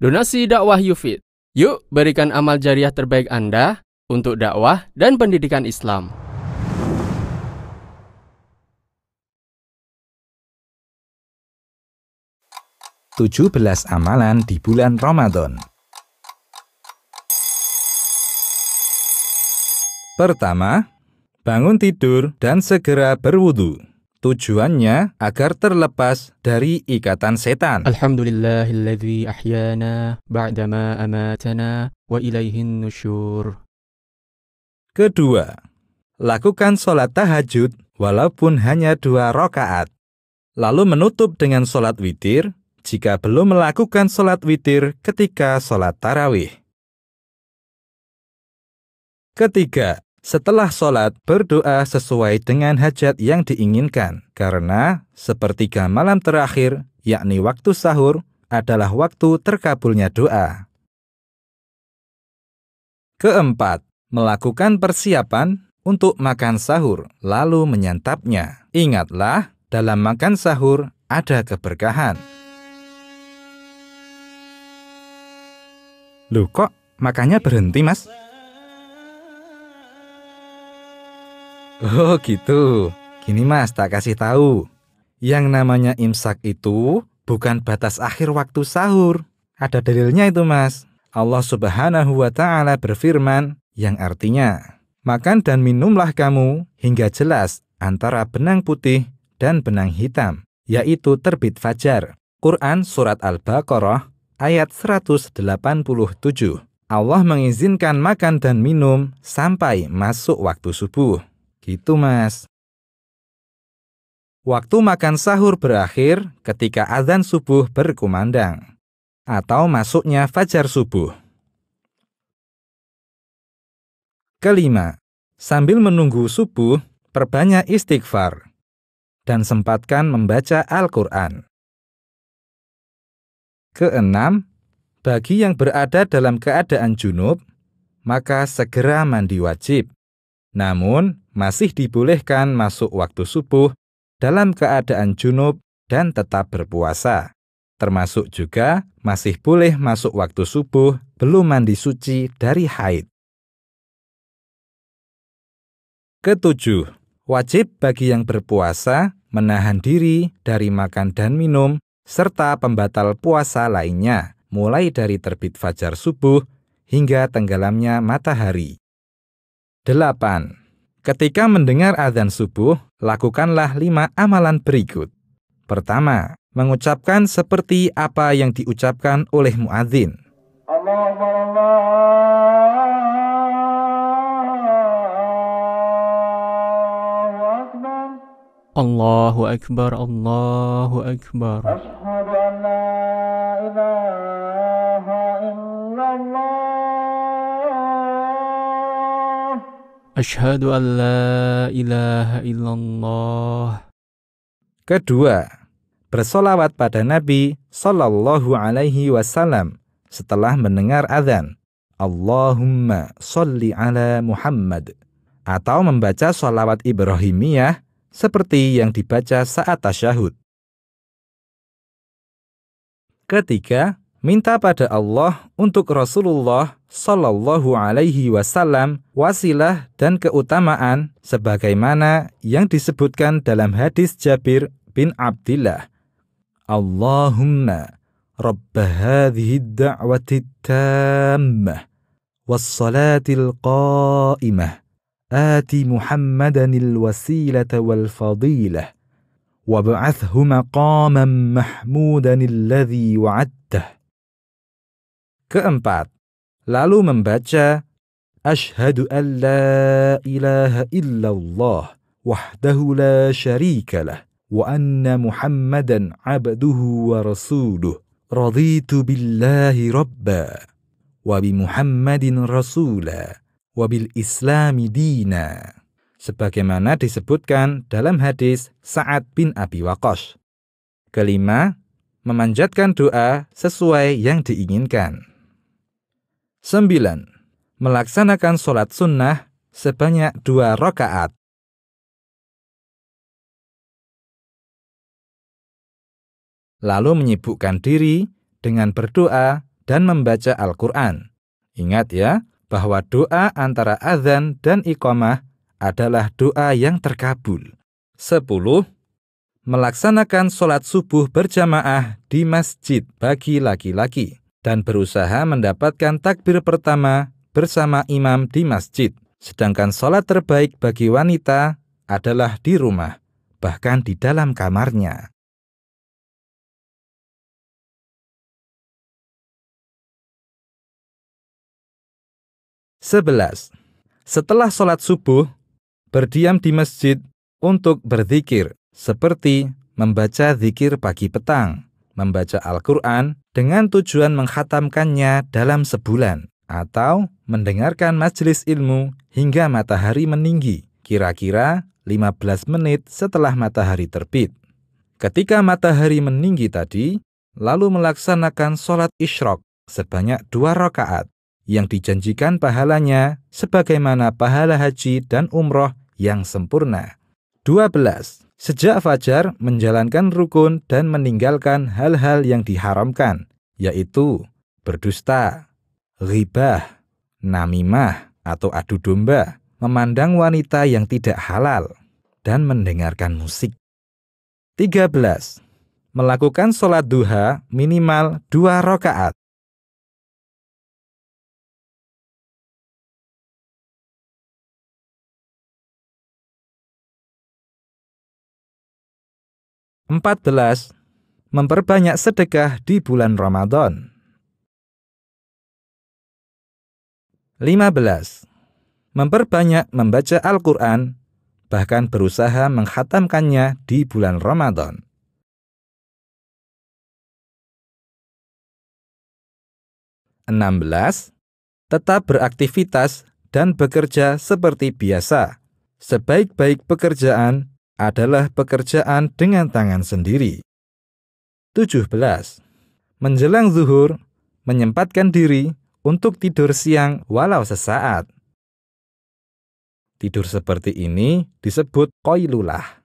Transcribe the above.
Donasi dakwah Yufid. Yuk berikan amal jariah terbaik Anda untuk dakwah dan pendidikan Islam. Tujuh belas amalan di bulan Ramadan. Pertama, bangun tidur dan segera berwudu. Tujuannya agar terlepas dari ikatan setan. Alhamdulillahilladzi ahyana ba'dama amatana wa ilaihin nusyur. Kedua, lakukan sholat tahajud walaupun hanya dua rakaat. Lalu menutup dengan sholat witir jika belum melakukan sholat witir ketika sholat tarawih. Ketiga, setelah sholat, berdoa sesuai dengan hajat yang diinginkan, karena sepertiga malam terakhir, yakni waktu sahur, adalah waktu terkabulnya doa. Keempat, melakukan persiapan untuk makan sahur, lalu menyantapnya. Ingatlah, dalam makan sahur ada keberkahan. Loh kok makannya berhenti mas? Oh gitu. Gini mas, tak kasih tahu. Yang namanya imsak itu bukan batas akhir waktu sahur. Ada dalilnya itu mas. Allah subhanahu wa ta'ala berfirman yang artinya, Makan dan minumlah kamu hingga jelas antara benang putih dan benang hitam, yaitu terbit fajar. Quran Surat Al-Baqarah ayat 187. Allah mengizinkan makan dan minum sampai masuk waktu subuh. Gitu, Mas. Waktu makan sahur berakhir ketika azan subuh berkumandang atau masuknya fajar subuh. Kelima, sambil menunggu subuh, perbanyak istighfar dan sempatkan membaca Al-Quran. Keenam, bagi yang berada dalam keadaan junub, maka segera mandi wajib. Namun, masih dibolehkan masuk waktu subuh dalam keadaan junub dan tetap berpuasa. Termasuk juga masih boleh masuk waktu subuh belum mandi suci dari haid. Ketujuh, wajib bagi yang berpuasa menahan diri dari makan dan minum serta pembatal puasa lainnya, mulai dari terbit fajar subuh hingga tenggelamnya matahari. 8. Ketika mendengar azan subuh, lakukanlah lima amalan berikut. Pertama, mengucapkan seperti apa yang diucapkan oleh muadzin. Allahu Akbar, Allahu Akbar. Ashhadu an la ilaha Ashhadu an la ilaha illallah. Kedua, bersolawat pada Nabi Sallallahu Alaihi Wasallam setelah mendengar azan. Allahumma salli ala Muhammad. Atau membaca solawat Ibrahimiyah seperti yang dibaca saat tasyahud. Ketiga, minta pada Allah untuk Rasulullah Sallallahu Alaihi Wasallam wasilah dan keutamaan sebagaimana yang disebutkan dalam hadis Jabir bin Abdillah. Allahumma Rabb hadhihi ad-da'wati tammah was-salatil qa'imah آتي محمدا الوسيلة والفضيلة وابعثه مقاما محمودا الذي وعدته Keempat, lalu membaca Ashhadu an la ilaha illallah wahdahu la syarika lah wa anna muhammadan abduhu wa rasuluh raditu billahi rabba wa bi muhammadin rasula wabil islami dina sebagaimana disebutkan dalam hadis Sa'ad bin Abi Waqqas. Kelima, memanjatkan doa sesuai yang diinginkan. Sembilan, melaksanakan sholat sunnah sebanyak dua rakaat. Lalu menyibukkan diri dengan berdoa dan membaca Al-Quran. Ingat ya, bahwa doa antara azan dan iqamah adalah doa yang terkabul. 10. Melaksanakan sholat subuh berjamaah di masjid bagi laki-laki dan berusaha mendapatkan takbir pertama bersama imam di masjid. Sedangkan sholat terbaik bagi wanita adalah di rumah, bahkan di dalam kamarnya. Sebelas. Setelah sholat subuh, berdiam di masjid untuk berzikir, seperti membaca zikir pagi petang, membaca Al-Quran dengan tujuan menghatamkannya dalam sebulan, atau mendengarkan majelis ilmu hingga matahari meninggi, kira-kira 15 menit setelah matahari terbit. Ketika matahari meninggi tadi, lalu melaksanakan sholat isyrok sebanyak dua rakaat yang dijanjikan pahalanya sebagaimana pahala haji dan umroh yang sempurna. 12. Sejak fajar menjalankan rukun dan meninggalkan hal-hal yang diharamkan, yaitu berdusta, ribah, namimah atau adu domba, memandang wanita yang tidak halal, dan mendengarkan musik. 13. Melakukan sholat duha minimal dua rakaat 14. Memperbanyak sedekah di bulan Ramadan. 15. Memperbanyak membaca Al-Quran, bahkan berusaha menghatamkannya di bulan Ramadan. 16. Tetap beraktivitas dan bekerja seperti biasa. Sebaik-baik pekerjaan adalah pekerjaan dengan tangan sendiri. 17. Menjelang zuhur, menyempatkan diri untuk tidur siang walau sesaat. Tidur seperti ini disebut koilulah.